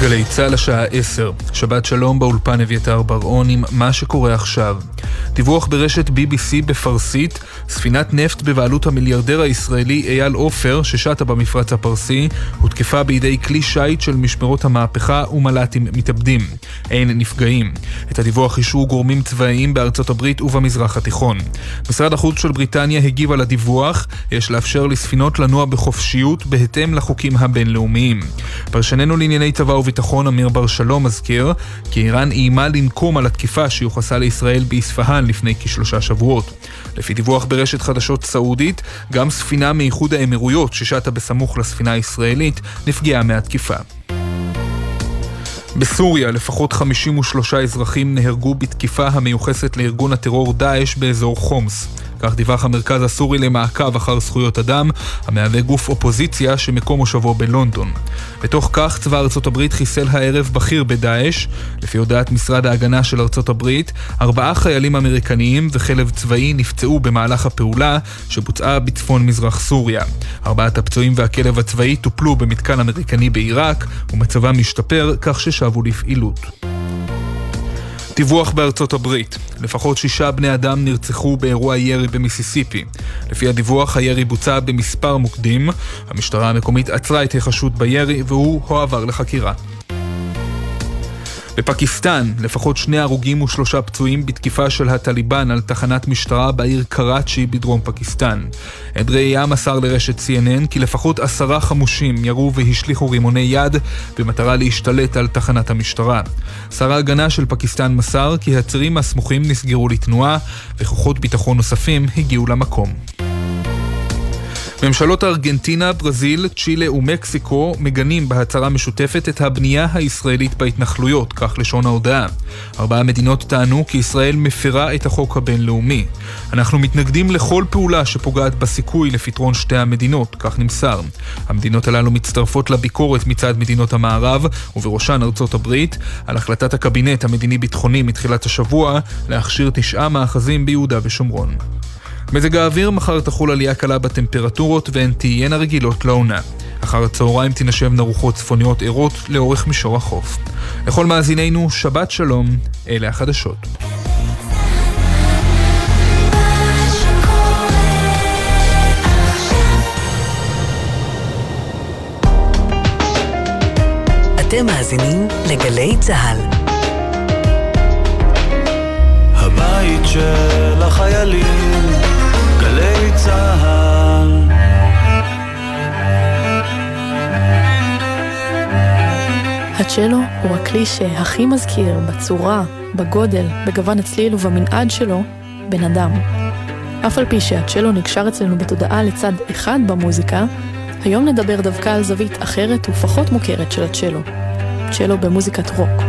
גלי צה"ל השעה 10, שבת שלום באולפן אביתר בר-און עם מה שקורה עכשיו. דיווח ברשת BBC בפרסית, ספינת נפט בבעלות המיליארדר הישראלי אייל עופר, ששטה במפרץ הפרסי, הותקפה בידי כלי שיט של משמרות המהפכה ומל"טים מתאבדים. אין נפגעים. את הדיווח אישרו גורמים צבאיים בארצות הברית ובמזרח התיכון. משרד החוץ של בריטניה הגיב על הדיווח, יש לאפשר לספינות לנוע בחופשיות בהתאם לחוקים הבינלאומיים. פרשננו לענייני צבא וביטחון אמיר בר שלום מזכיר כי איראן איימה לנקום על התקיפה שיוחסה לישראל באספהאן לפני כשלושה שבועות. לפי דיווח ברשת חדשות סעודית, גם ספינה מאיחוד האמירויות ששטה בסמוך לספינה הישראלית נפגעה מהתקיפה. בסוריה לפחות 53 אזרחים נהרגו בתקיפה המיוחסת לארגון הטרור דאעש באזור חומס. כך דיווח המרכז הסורי למעקב אחר זכויות אדם, המהווה גוף אופוזיציה שמקום מושבו בלונדון. בתוך כך צבא ארצות הברית חיסל הערב בכיר בדאעש. לפי הודעת משרד ההגנה של ארצות הברית, ארבעה חיילים אמריקניים וחלב צבאי נפצעו במהלך הפעולה שבוצעה בצפון מזרח סוריה. ארבעת הפצועים והכלב הצבאי טופלו במתקן אמריקני בעיראק, ומצבם משתפר כך ששבו לפעילות. דיווח בארצות הברית, לפחות שישה בני אדם נרצחו באירוע ירי במיסיסיפי. לפי הדיווח, הירי בוצע במספר מוקדים. המשטרה המקומית עצרה את החשוד בירי והוא הועבר לחקירה. בפקיסטן, לפחות שני הרוגים ושלושה פצועים בתקיפה של הטליבן על תחנת משטרה בעיר קראצ'י בדרום פקיסטן. עד ראייה מסר לרשת CNN כי לפחות עשרה חמושים ירו והשליכו רימוני יד במטרה להשתלט על תחנת המשטרה. שר ההגנה של פקיסטן מסר כי הצירים הסמוכים נסגרו לתנועה וכוחות ביטחון נוספים הגיעו למקום. ממשלות ארגנטינה, ברזיל, צ'ילה ומקסיקו מגנים בהצהרה משותפת את הבנייה הישראלית בהתנחלויות, כך לשון ההודעה. ארבעה מדינות טענו כי ישראל מפרה את החוק הבינלאומי. אנחנו מתנגדים לכל פעולה שפוגעת בסיכוי לפתרון שתי המדינות, כך נמסר. המדינות הללו מצטרפות לביקורת מצד מדינות המערב, ובראשן ארצות הברית, על החלטת הקבינט המדיני-ביטחוני מתחילת השבוע להכשיר תשעה מאחזים ביהודה ושומרון. מזג האוויר מחר תחול עלייה קלה בטמפרטורות והן תהיינה רגילות לעונה. אחר הצהריים תנשבנה רוחות צפוניות ערות לאורך מישור החוף. לכל מאזינינו, שבת שלום, אלה החדשות. אתם מאזינים לגלי צה"ל. הבית של החיילים הצ'לו הוא הכלי שהכי מזכיר בצורה, בגודל, בגוון הצליל ובמנעד שלו בן אדם. אף על פי שהצ'לו נקשר אצלנו בתודעה לצד אחד במוזיקה, היום נדבר דווקא על זווית אחרת ופחות מוכרת של הצ'לו. צ'לו במוזיקת רוק.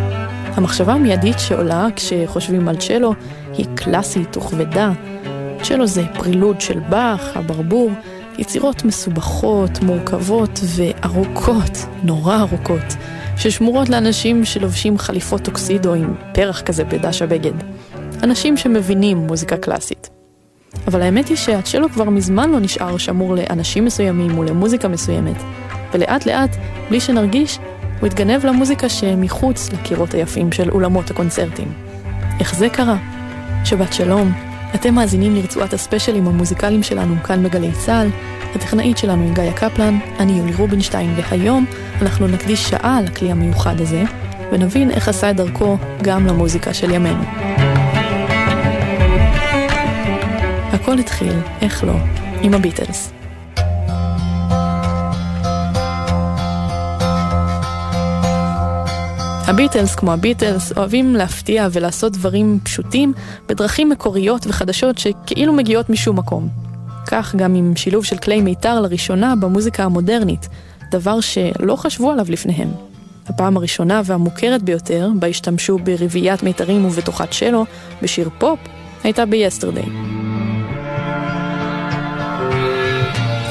המחשבה המיידית שעולה כשחושבים על צ'לו היא קלאסית וכבדה, צ'לו זה פרילוד של באך, הברבור, יצירות מסובכות, מורכבות וארוכות, נורא ארוכות, ששמורות לאנשים שלובשים חליפות טוקסידו עם פרח כזה בדש הבגד. אנשים שמבינים מוזיקה קלאסית. אבל האמת היא שהצ'לו כבר מזמן לא נשאר שמור לאנשים מסוימים ולמוזיקה מסוימת, ולאט לאט, בלי שנרגיש, הוא התגנב למוזיקה שמחוץ לקירות היפים של אולמות הקונצרטים. איך זה קרה? שבת שלום, אתם מאזינים לרצועת הספיישלים המוזיקליים שלנו כאן בגלי צה"ל. הטכנאית שלנו היא גאיה קפלן, אני יולי רובינשטיין, והיום אנחנו נקדיש שעה לכלי המיוחד הזה, ונבין איך עשה את דרכו גם למוזיקה של ימינו. הכל התחיל, איך לא, עם הביטלס. הביטלס, כמו הביטלס, אוהבים להפתיע ולעשות דברים פשוטים בדרכים מקוריות וחדשות שכאילו מגיעות משום מקום. כך גם עם שילוב של כלי מיתר לראשונה במוזיקה המודרנית, דבר שלא חשבו עליו לפניהם. הפעם הראשונה והמוכרת ביותר, בה השתמשו ברביעיית מיתרים ובתוכת שלו, בשיר פופ, הייתה ב-Yesterday.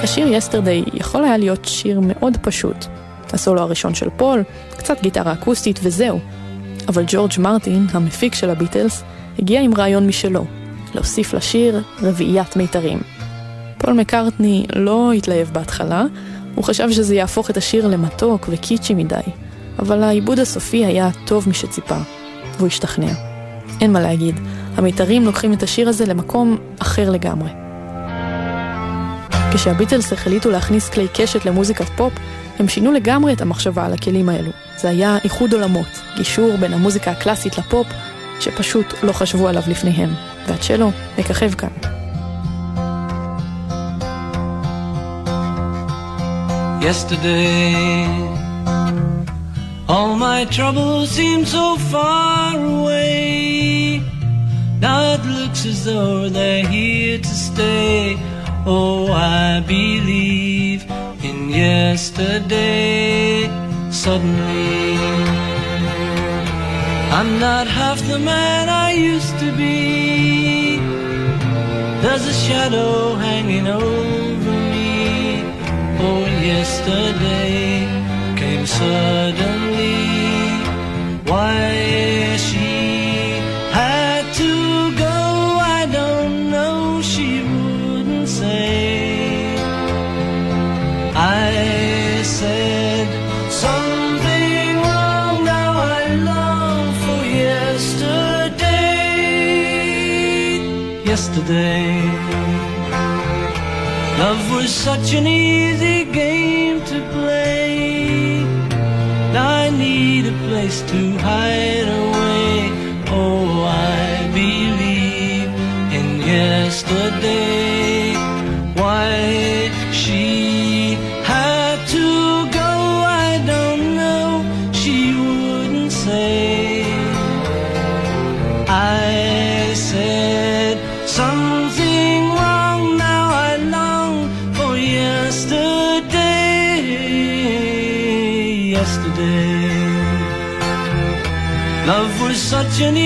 השיר Yesterday יכול היה להיות שיר מאוד פשוט, הסולו הראשון של פול, קצת גיטרה אקוסטית וזהו. אבל ג'ורג' מרטין, המפיק של הביטלס, הגיע עם רעיון משלו, להוסיף לשיר רביעיית מיתרים. פול מקארטני לא התלהב בהתחלה, הוא חשב שזה יהפוך את השיר למתוק וקיצ'י מדי, אבל העיבוד הסופי היה טוב משציפה, והוא השתכנע. אין מה להגיד, המיתרים לוקחים את השיר הזה למקום אחר לגמרי. כשהביטלס החליטו להכניס כלי קשת למוזיקת פופ, הם שינו לגמרי את המחשבה על הכלים האלו. זה היה איחוד עולמות, גישור בין המוזיקה הקלאסית לפופ, שפשוט לא חשבו עליו לפניהם, והצ'לו מככב כאן. Yesterday, all my troubles seem so far away. Now it looks as though they're here to stay. Oh, I believe yesterday. Suddenly, I'm not half the man I used to be. There's a shadow hanging over me. Oh, yesterday came suddenly. Yesterday. Love was such an easy game to play. I need a place to hide away. Oh, I believe in yesterday. Jenny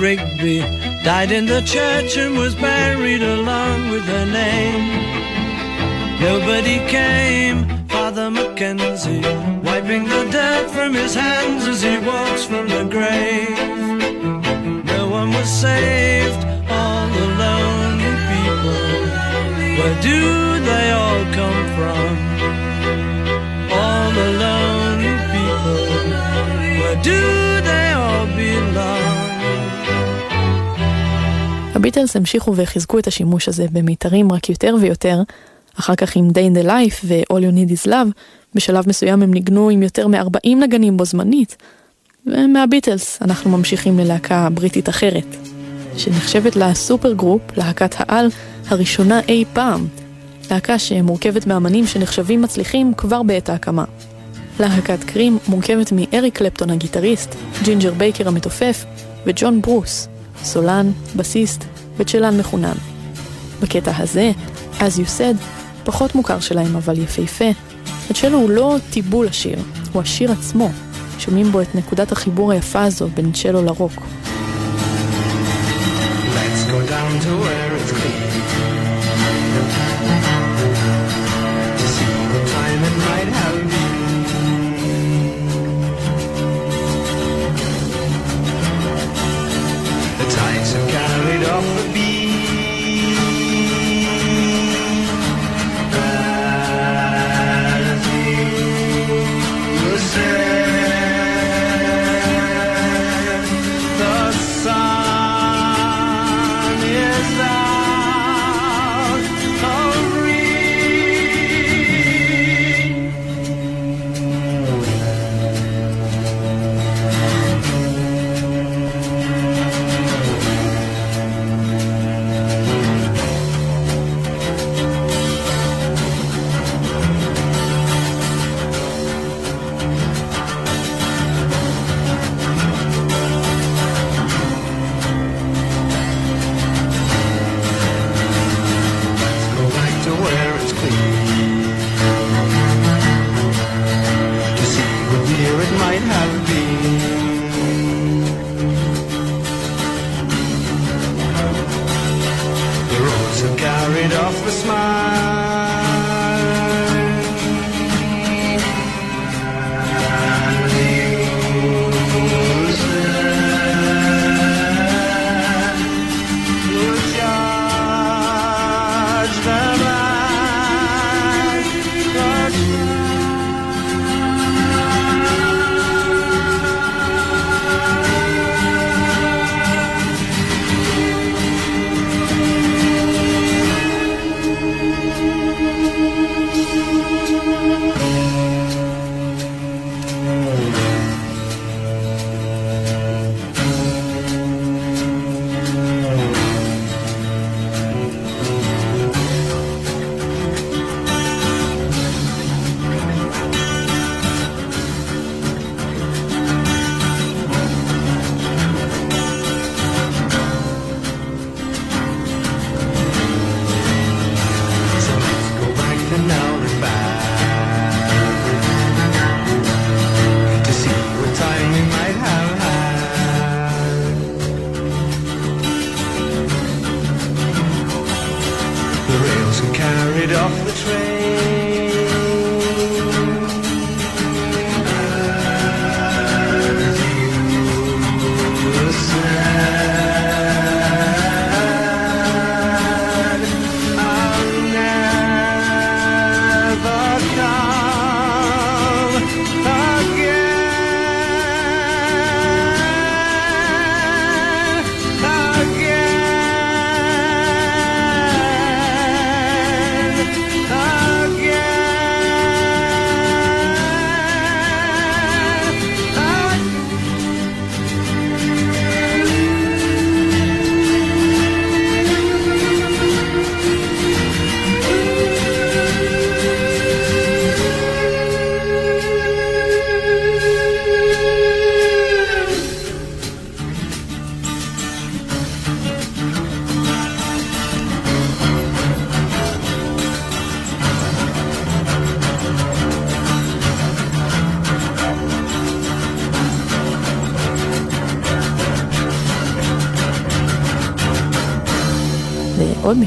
Rigby died in the church and was buried along with her name. Nobody came, Father Mackenzie, wiping the dirt from his hands as he walks from the grave. No one was saved, all the lonely people. Where do they all come from? All the lonely people. Where do they all belong? הביטלס המשיכו וחיזקו את השימוש הזה במיתרים רק יותר ויותר, אחר כך עם Day in the Life ו-All You Need Is Love, בשלב מסוים הם ניגנו עם יותר מ-40 נגנים בו זמנית. ומהביטלס אנחנו ממשיכים ללהקה בריטית אחרת, שנחשבת ל supergroup, להקת העל, הראשונה אי פעם. להקה שמורכבת מאמנים שנחשבים מצליחים כבר בעת ההקמה. להקת קרים מורכבת מאריק קלפטון הגיטריסט, ג'ינג'ר בייקר המתופף וג'ון ברוס, סולן, בסיסט וצ'לן מחונן. בקטע הזה, As You Said, פחות מוכר שלהם אבל יפהפה. הצ'לו הוא לא תיבול השיר, הוא השיר עצמו. שומעים בו את נקודת החיבור היפה הזו בין צ'לו לרוק. Let's go down to where it's clean.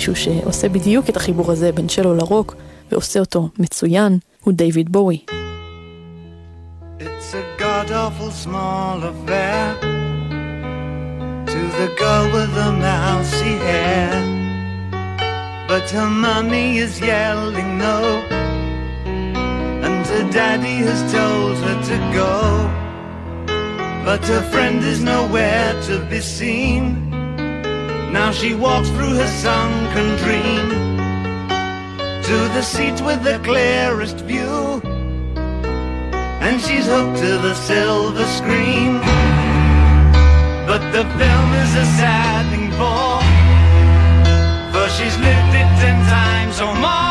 מישהו שעושה בדיוק את החיבור הזה בין שלו לרוק, ועושה אותו מצוין, הוא דיוויד בואי. It's a god awful small affair To the girl with the mousy hair But her mommy is yelling no And her daddy has told her to go But her friend is nowhere to be seen Now she walks through her sunken dream to the seat with the clearest view, and she's hooked to the silver screen. But the film is a sad thing for, for she's lived it ten times or more.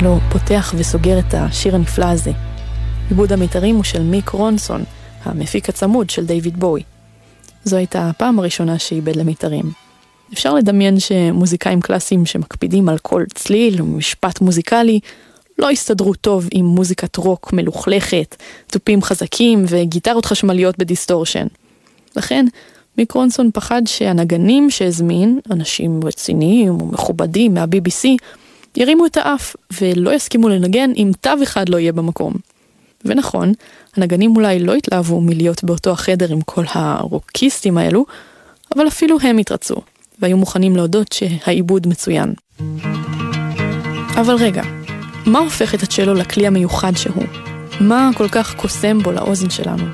צ'לו פותח וסוגר את השיר הנפלא הזה. עיבוד המיתרים הוא של מיק רונסון, המפיק הצמוד של דיוויד בואי. זו הייתה הפעם הראשונה שעיבד למיתרים. אפשר לדמיין שמוזיקאים קלאסיים שמקפידים על כל צליל ומשפט מוזיקלי לא הסתדרו טוב עם מוזיקת רוק מלוכלכת, תופים חזקים וגיטרות חשמליות ב distortion. לכן, מיק רונסון פחד שהנגנים שהזמין, אנשים רציניים ומכובדים מה-BBC, ירימו את האף ולא יסכימו לנגן אם תו אחד לא יהיה במקום. ונכון, הנגנים אולי לא התלהבו מלהיות באותו החדר עם כל הרוקיסטים האלו, אבל אפילו הם התרצו, והיו מוכנים להודות שהעיבוד מצוין. אבל רגע, מה הופך את הצ'לו לכלי המיוחד שהוא? מה כל כך קוסם בו לאוזן שלנו?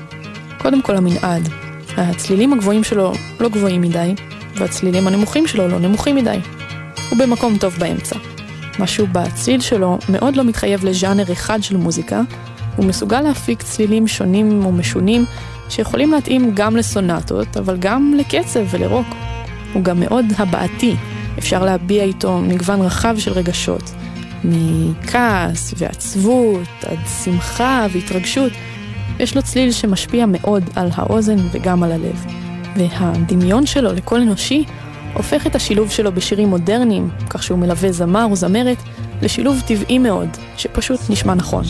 קודם כל המנעד. הצלילים הגבוהים שלו לא גבוהים מדי, והצלילים הנמוכים שלו לא נמוכים מדי. הוא במקום טוב באמצע. משהו בצליל שלו מאוד לא מתחייב לז'אנר אחד של מוזיקה, הוא מסוגל להפיק צלילים שונים ומשונים שיכולים להתאים גם לסונטות, אבל גם לקצב ולרוק. הוא גם מאוד הבעתי, אפשר להביע איתו מגוון רחב של רגשות, מכעס ועצבות עד שמחה והתרגשות. יש לו צליל שמשפיע מאוד על האוזן וגם על הלב. והדמיון שלו לקול אנושי הופך את השילוב שלו בשירים מודרניים, כך שהוא מלווה זמר או זמרת, לשילוב טבעי מאוד, שפשוט נשמע נכון.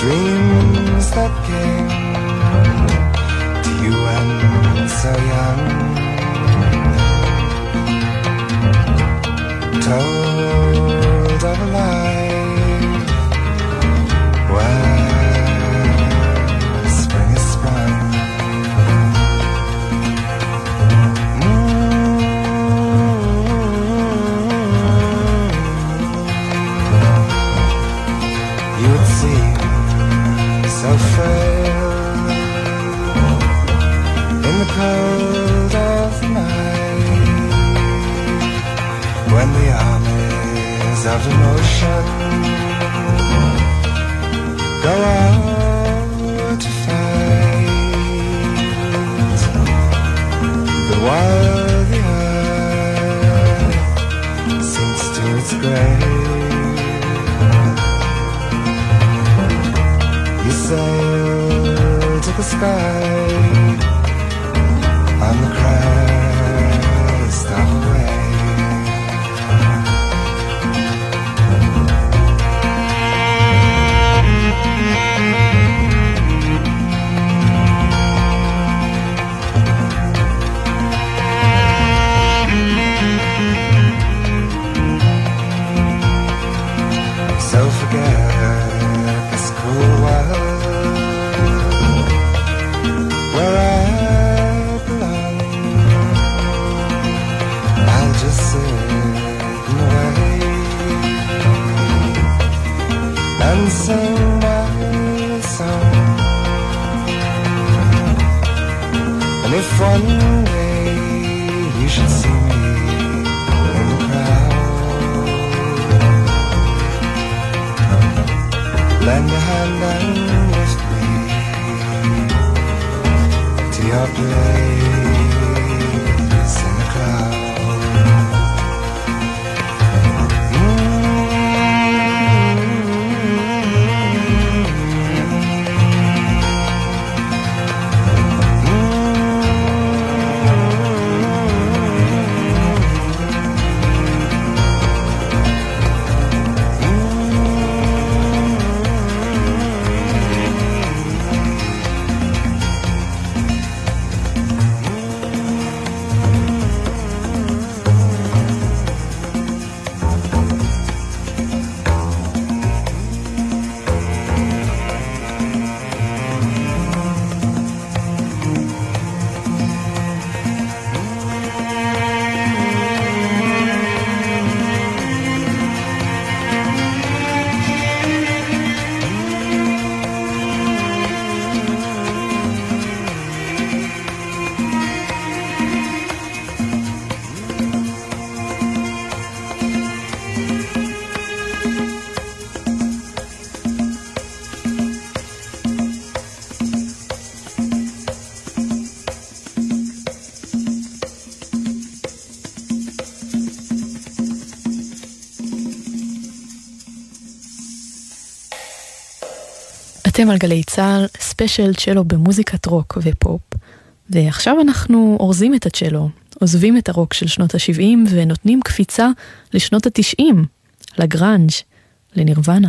dreams that came So young, Told of a lie go out to fight the while the earth sinks to its grave. You sail to the sky. אתם על גלי צה"ל, special צ'לו במוזיקת רוק ופופ, ועכשיו אנחנו אורזים את הצ'לו, עוזבים את הרוק של שנות ה-70 ונותנים קפיצה לשנות ה-90, לגראנג', לנירוונה.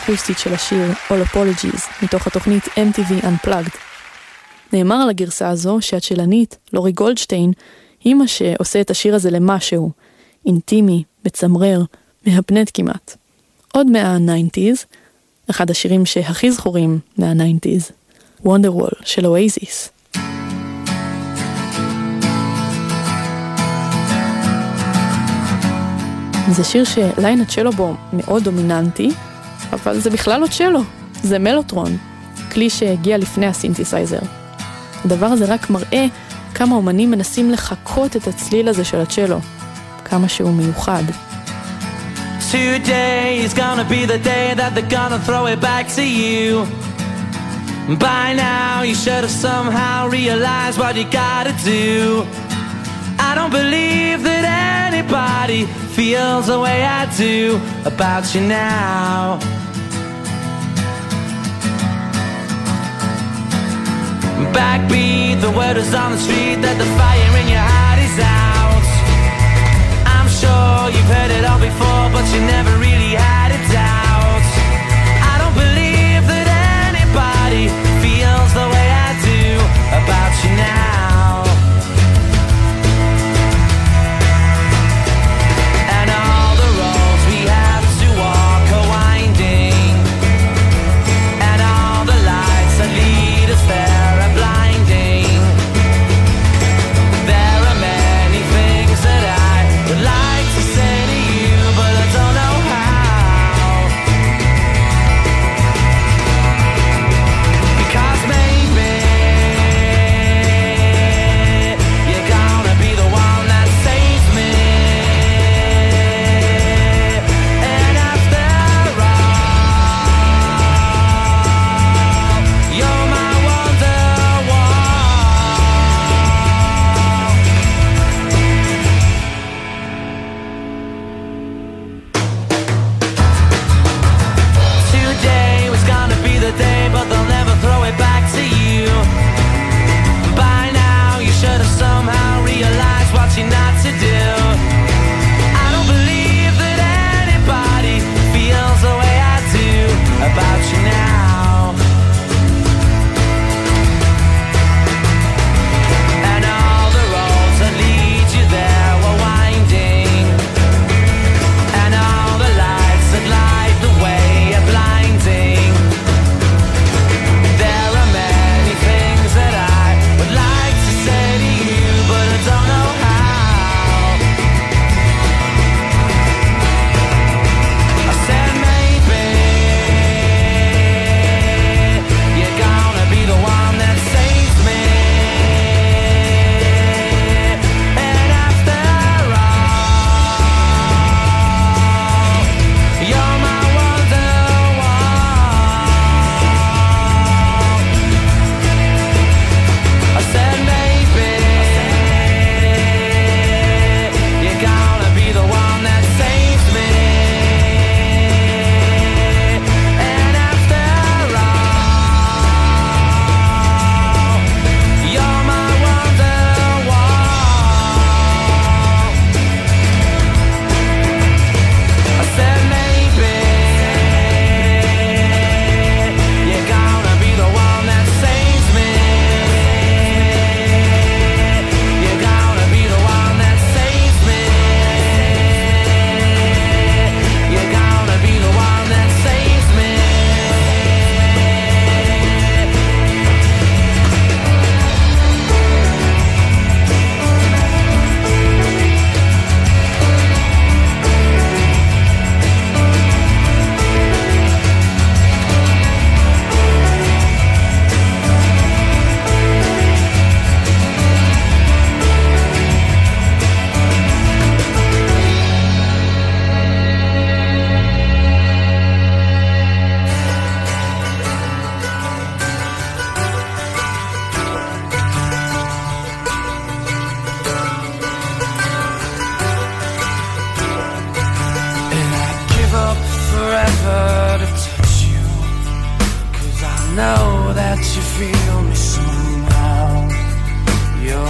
גרסה אקוסטית של השיר All Apologies מתוך התוכנית MTV Unplugged. נאמר על הגרסה הזו שהצ'לנית, לורי גולדשטיין, היא מה שעושה את השיר הזה למשהו, אינטימי, מצמרר, מהפנט כמעט. עוד מה-90's, אחד השירים שהכי זכורים מה-90's, Wonderwall של אוייזיס. זה שיר ש line הצ'לו בו מאוד דומיננטי, אבל זה בכלל לא צ'לו, זה מלוטרון, כלי שהגיע לפני הסינתסייזר. הדבר הזה רק מראה כמה אומנים מנסים לחקות את הצליל הזה של הצ'לו, כמה שהוא מיוחד. By now you should have somehow realized what you gotta do. I don't believe that anybody feels the way I do about you now. Backbeat, the word is on the street that the fire in your heart is out. I'm sure you've heard it all before, but you never really had it out. I don't believe that anybody feels the way I do about you now.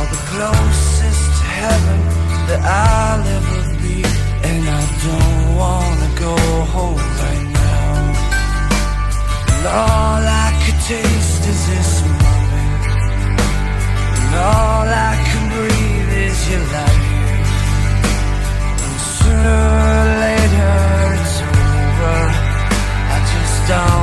You're the closest to heaven that I'll ever be. And I don't wanna go home right now. And all I could taste is this moment. And all I can breathe is your life. And sooner or later it's over. I just don't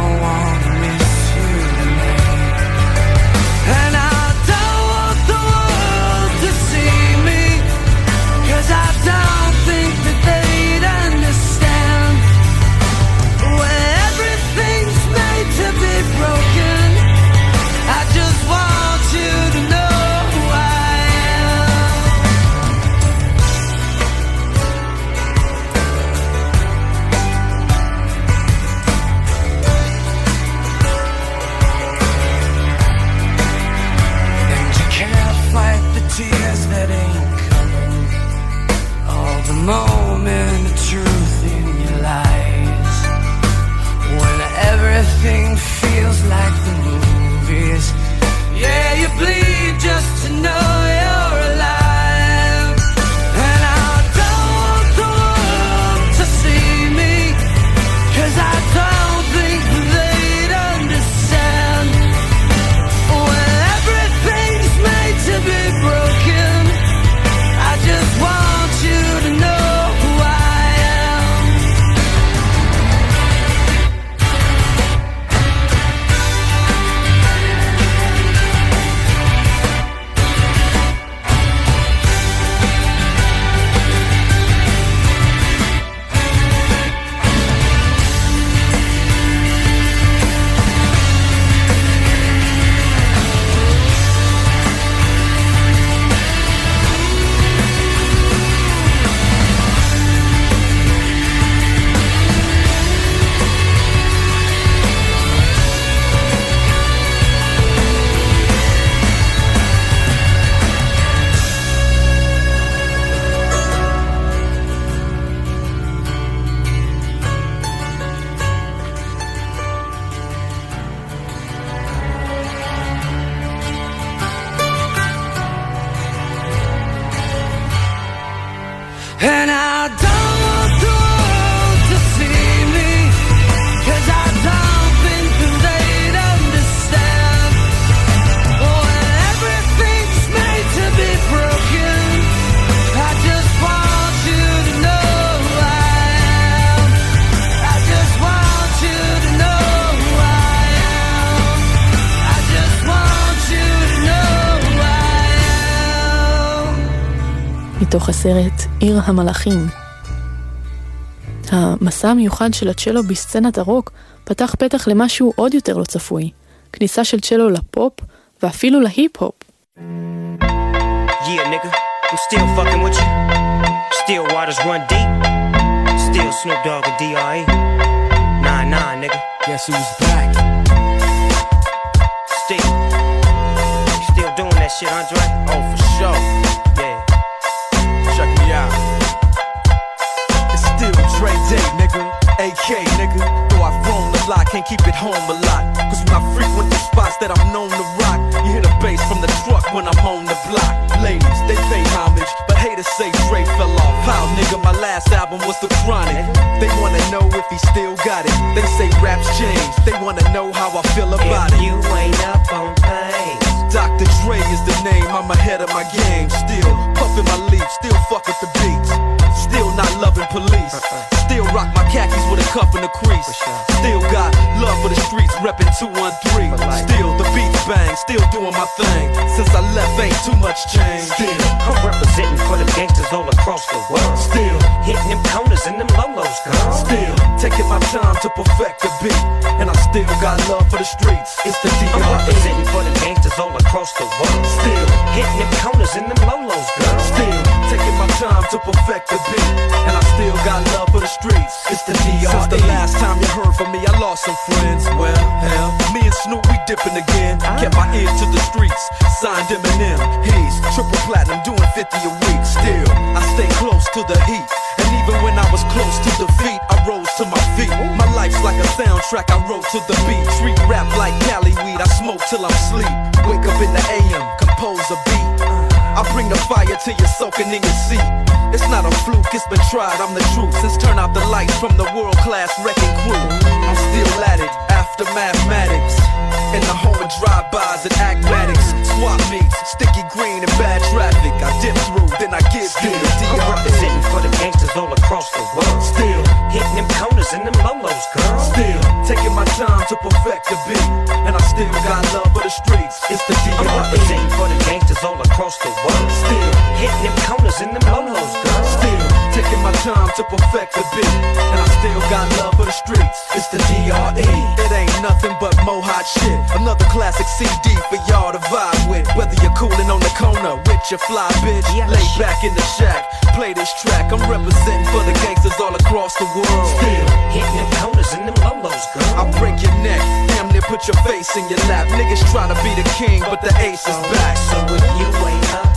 הסרט עיר המלאכים. המסע המיוחד של הצ'לו בסצנת הרוק פתח פתח למשהו עוד יותר לא צפוי, כניסה של צ'לו לפופ ואפילו להיפ-הופ. Yeah, nigga, I'm still fucking with you. Still waters run deep. Still Snoop Dogg and D.R.E. Nah, nah, nigga. Guess who's back? Still. Still doing that shit, Andre? Oh, for sure. AK, nigga. Though I've grown a lot, can't keep it home a lot. Cause when I frequent the spots that I'm known to rock, you hear the bass from the truck when I'm on the block. Ladies, they pay homage, but haters say Dre fell off. How, nigga, my last album was The Chronic. They wanna know if he still got it. They say raps change, they wanna know how I feel about if it. you ain't up on things. Dr. Dre is the name, I'm ahead of my game. Still puffin' my leaf, still fuck with the beats. Still not loving khakis with a cuff and a crease. Still got love for the streets, reppin' 213. Still the beats bang, still doing my thing. Since I left, ain't too much change. Still, I'm representing for the gangsters all across the world. Still, hitting them corners and them lolos, girl. Still, taking my time to perfect the beat. And I still got love for the streets. It's the D.R.E. I'm representing for the gangsters all across the world. Still, hitting them corners and them lolos, to perfect the beat. And I still got love for the streets. It's the D.R.E. Since the last time you heard from me, I lost some friends. Well, hell, me and Snoop, we dipping again. Kept my ear to the streets. Signed Eminem. He's triple platinum, doing 50 a week. Still, I stay close to the heat. And even when I was close to defeat, I rose to my feet. My life's like a soundtrack, I wrote to the beat. Street rap like Cali weed, I smoke till I'm sleep. Wake up in bring the fire till you're soaking in your seat. It's not a fluke, it's been tried, I'm the truth. Since turn out the lights from the world class wrecking crew. I'm still at it, after mathematics. In the home of drive-bys and acmatics. Swap meets, sticky green and bad traffic. I dip through, then I get DR. I'm representing for the gangsters all across the world. Still, hitting them corners and them lolos, girl. Still, taking my time to perfect the beat. And I still got love for the streets. It's the DR. I'm representing for the gangsters all across the world. Still, hitting them corners and them lolos, girl. Still, taking my time to perfect the beat. And I still got love for the streets. It's the DRE. It ain't nothing but mohawk shit. Another classic CD for y'all to vibe with. Whether you're cooling on the corner with your fly bitch, lay back in the shack, play this track. I'm representing for the gangsters all across the world. Still hitting them corners and them lolos, girl. I break your neck, damn near put your face in your lap. Niggas try to be the king, but the ace is back. So if you ain't up on things. Dr.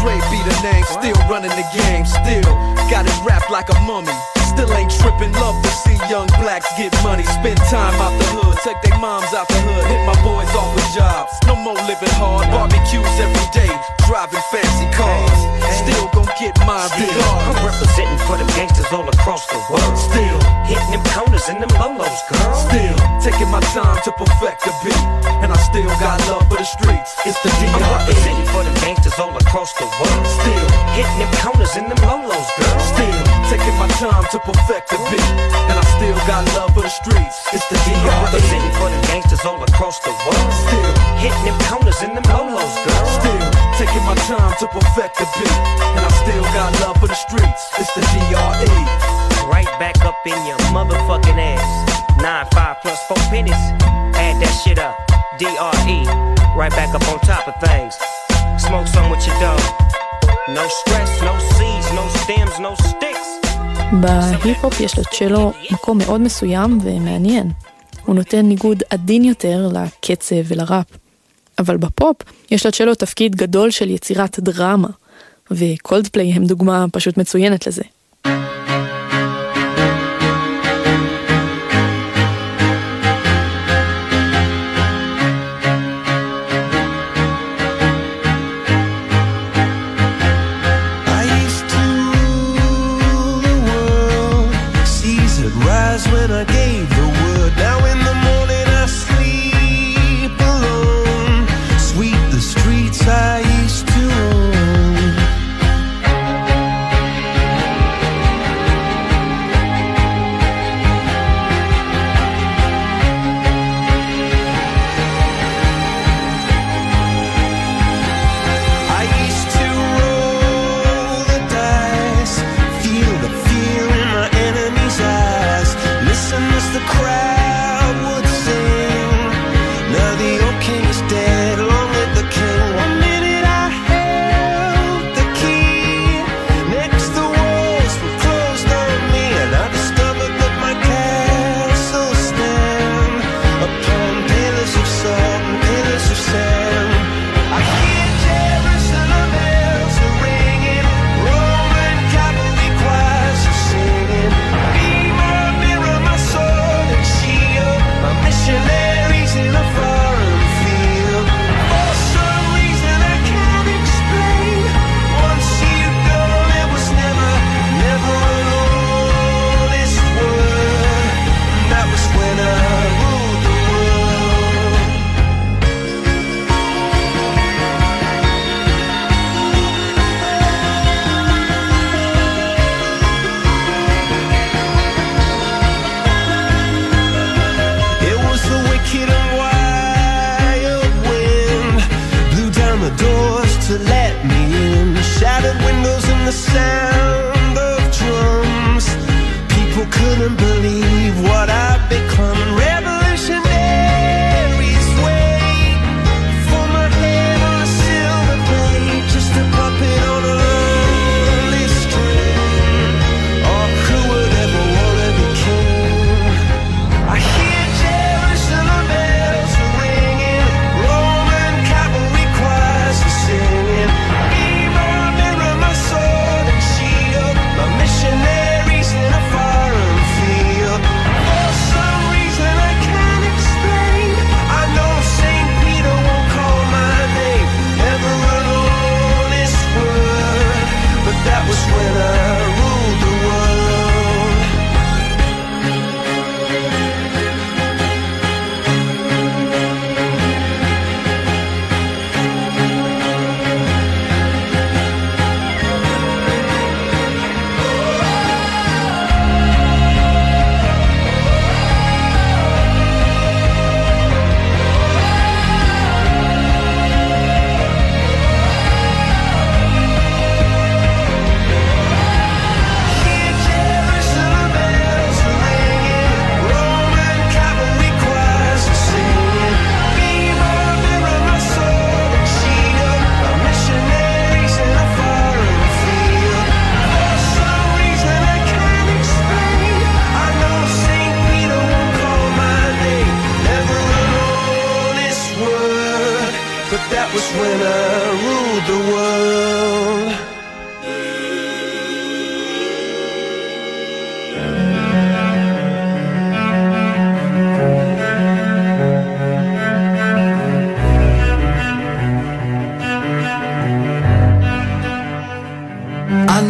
Dre be the name, still running the game, still got it wrapped like a mummy. Still ain't tripping, love to see young blacks get money, spend time out the hood, take their moms out the hood, hit my boys off with jobs. No more living hard, barbecues every day, driving fancy cars. Still gon' get mine regardless. I'm representing for the gangsters all across the world. Still hitting them corners and them lolos, girl. Still taking my time to perfect the beat, and I still got love for the streets. It's the DR. I'm representing for the gangsters all across the world. Still hitting them corners and them lolos, girl. Still taking my time to perfect the beat, and I still got love for the streets. It's the DR. I'm representing for the gangsters all across the world. Still hitting them corners and them lolos, girl. Still taking my time to perfect the beat, and I still got love for the streets. It's the DRE. Right back up in your motherfucking ass. Nine five plus four pennies. Add that shit up. DRE. Right back up on top of things. Smoke some with your dog. No stress, no seeds, no stems, no sticks. בהיפ-הופ יש לצ'לו מקום מאוד מסוים ומעניין. הוא נותן ניגוד עדין יותר לקצב ולראפ. אבל בפופ יש לצ'לו תפקיד גדול של יצירת דרמה, וקולדפליי הם דוגמה פשוט מצוינת לזה.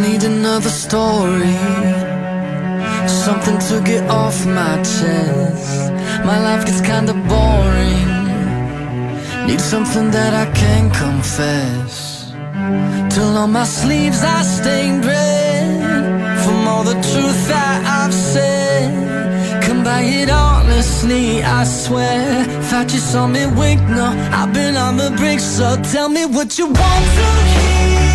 need another story. Something to get off my chest. My life gets kinda boring. Need something that I can confess. Till on my sleeves I stained red. From all the truth that I've said. Come by it honestly, I swear. Thought you saw me wink, no I've been on the brink, so tell me what you want to hear.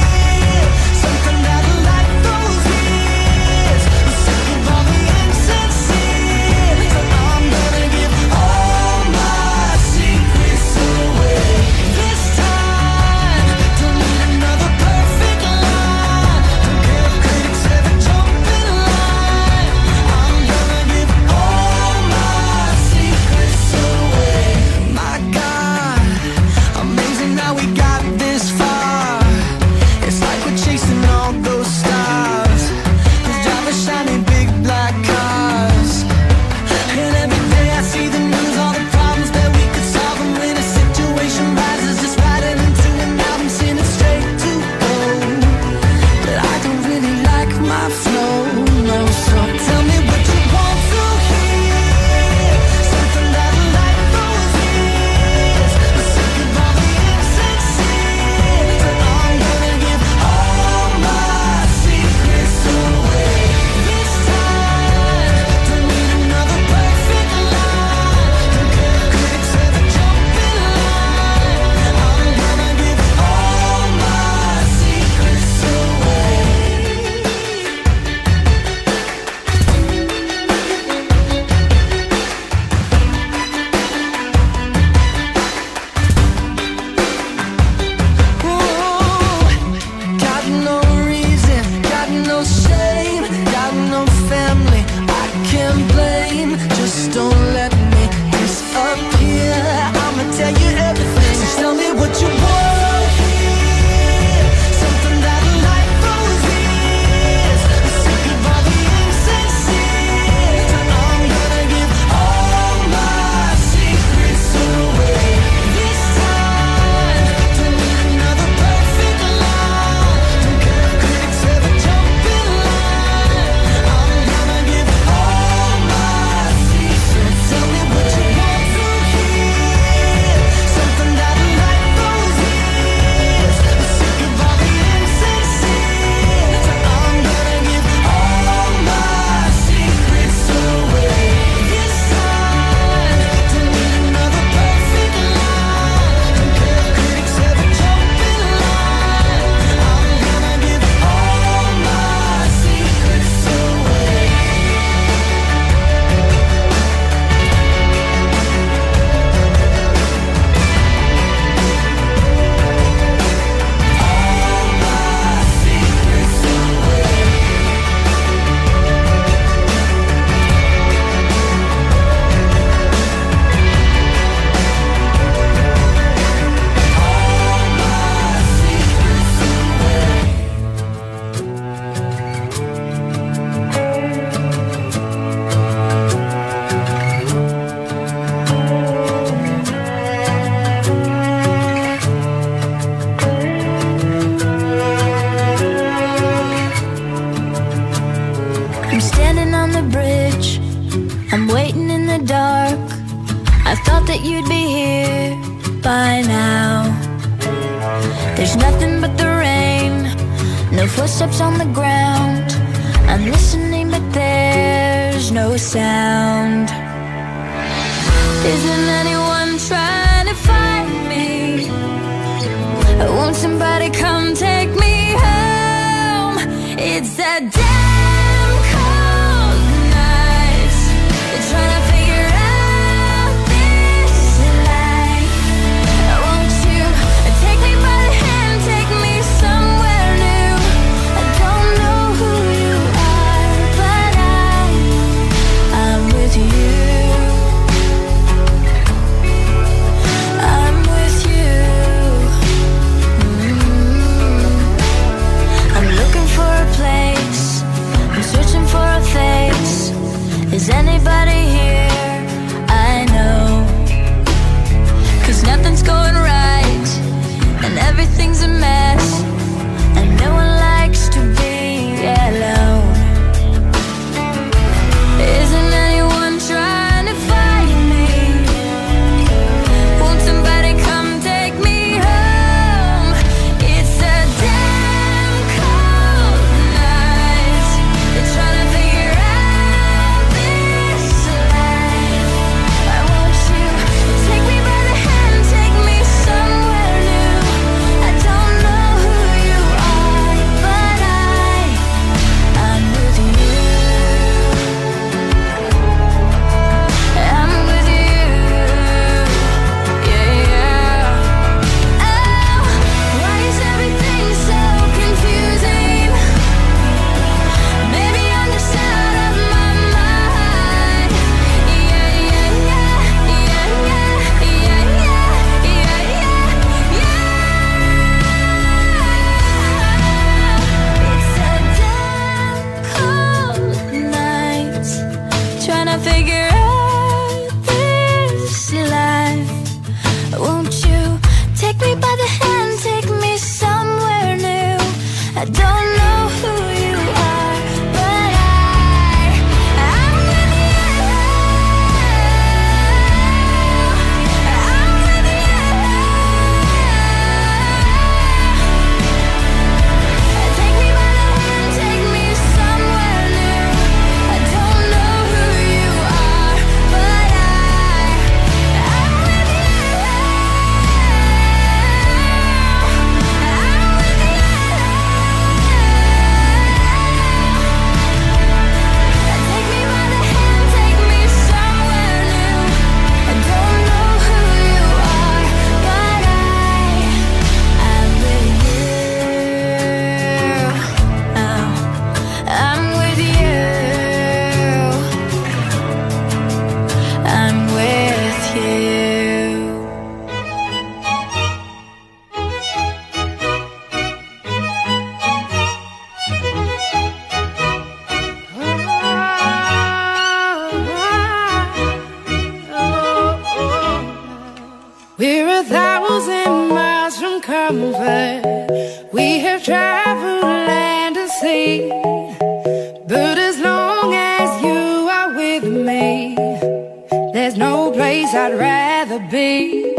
that you'd be here by now. There's nothing but the rain, no footsteps on the ground. I'm listening, but there's no sound. Isn't anyone trying to find me? Won't somebody come take me home? It's that Is anybody travel land and sea. But as long as you are with me, there's no place I'd rather be.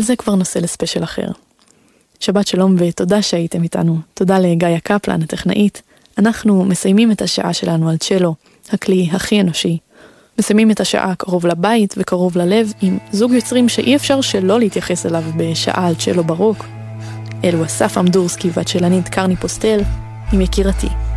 אבל זה כבר נושא לספיישל אחר. שבת שלום ותודה שהייתם איתנו. תודה לגיא קפלן, הטכנאית. אנחנו מסיימים את השעה שלנו על צ'לו, הכלי הכי אנושי. מסיימים את השעה קרוב לבית וקרוב ללב עם זוג יוצרים שאי אפשר שלא להתייחס אליו בשעה על צ'לו ברוק. אלו אסף אמדורסקי והצ'לנית קרני פוסטל עם יקירתי.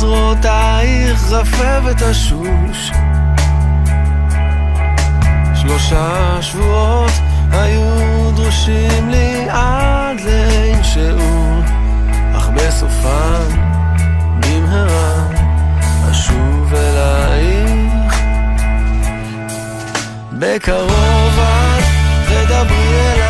זרועותייך רפבת השוש. שלושה שבועות היו דרושים לי עד לאין שיעור, אך בסופם במהרה אשוב אלייך. בקרוב את תדברי אליי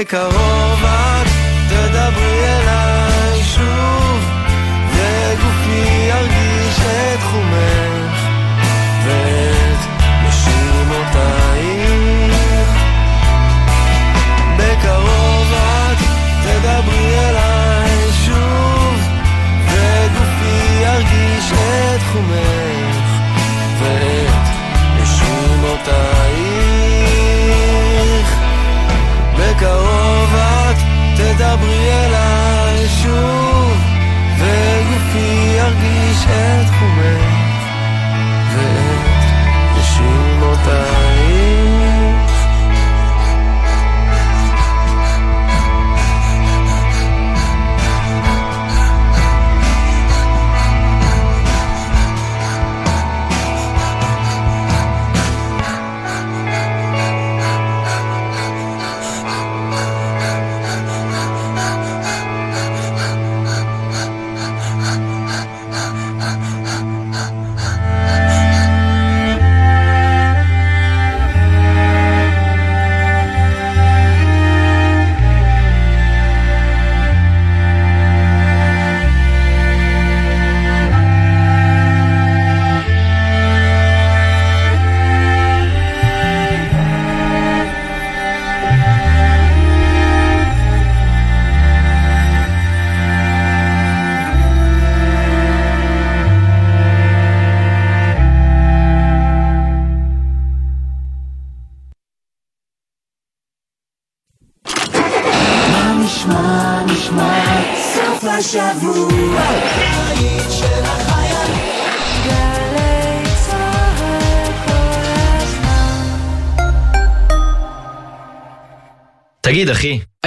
בקרוב ירגיש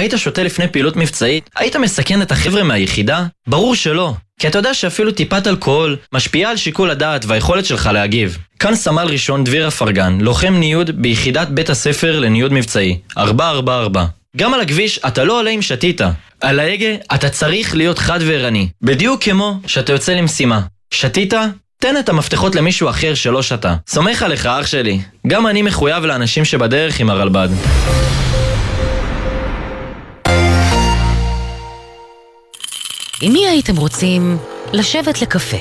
היית שותה לפני פעילות מבצעית? היית מסכן את החבר'ה מהיחידה? ברור שלא. כי אתה יודע שאפילו טיפת אלכוהול משפיעה על שיקול הדעת והיכולת שלך להגיב. כאן סמל ראשון דביר אפרגן, לוחם ניוד ביחידת בית הספר לניוד מבצעי, 444. גם על הכביש אתה לא עולה אם שתית. על ההגה אתה צריך להיות חד וערני. בדיוק כמו שאתה יוצא למשימה. שתית? תן את המפתחות למישהו אחר שלא שתה. סומך עליך, אח שלי. גם אני מחויב לאנשים שבדרך עם הרלב"ד. עם מי הייתם רוצים לשבת לקפה?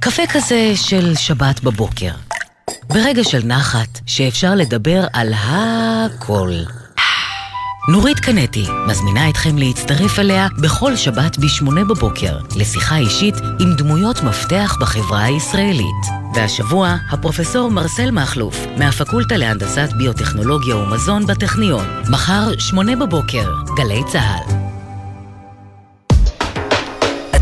קפה כזה של שבת בבוקר. ברגע של נחת, שאפשר לדבר על הכל. נורית קנטי מזמינה אתכם להצטרף אליה בכל שבת ב-8 בבוקר לשיחה אישית עם דמויות מפתח בחברה הישראלית. והשבוע, הפרופסור מרסל מכלוף מהפקולטה להנדסת ביוטכנולוגיה ומזון בטכניון. מחר, 8 בבוקר, גלי צה"ל.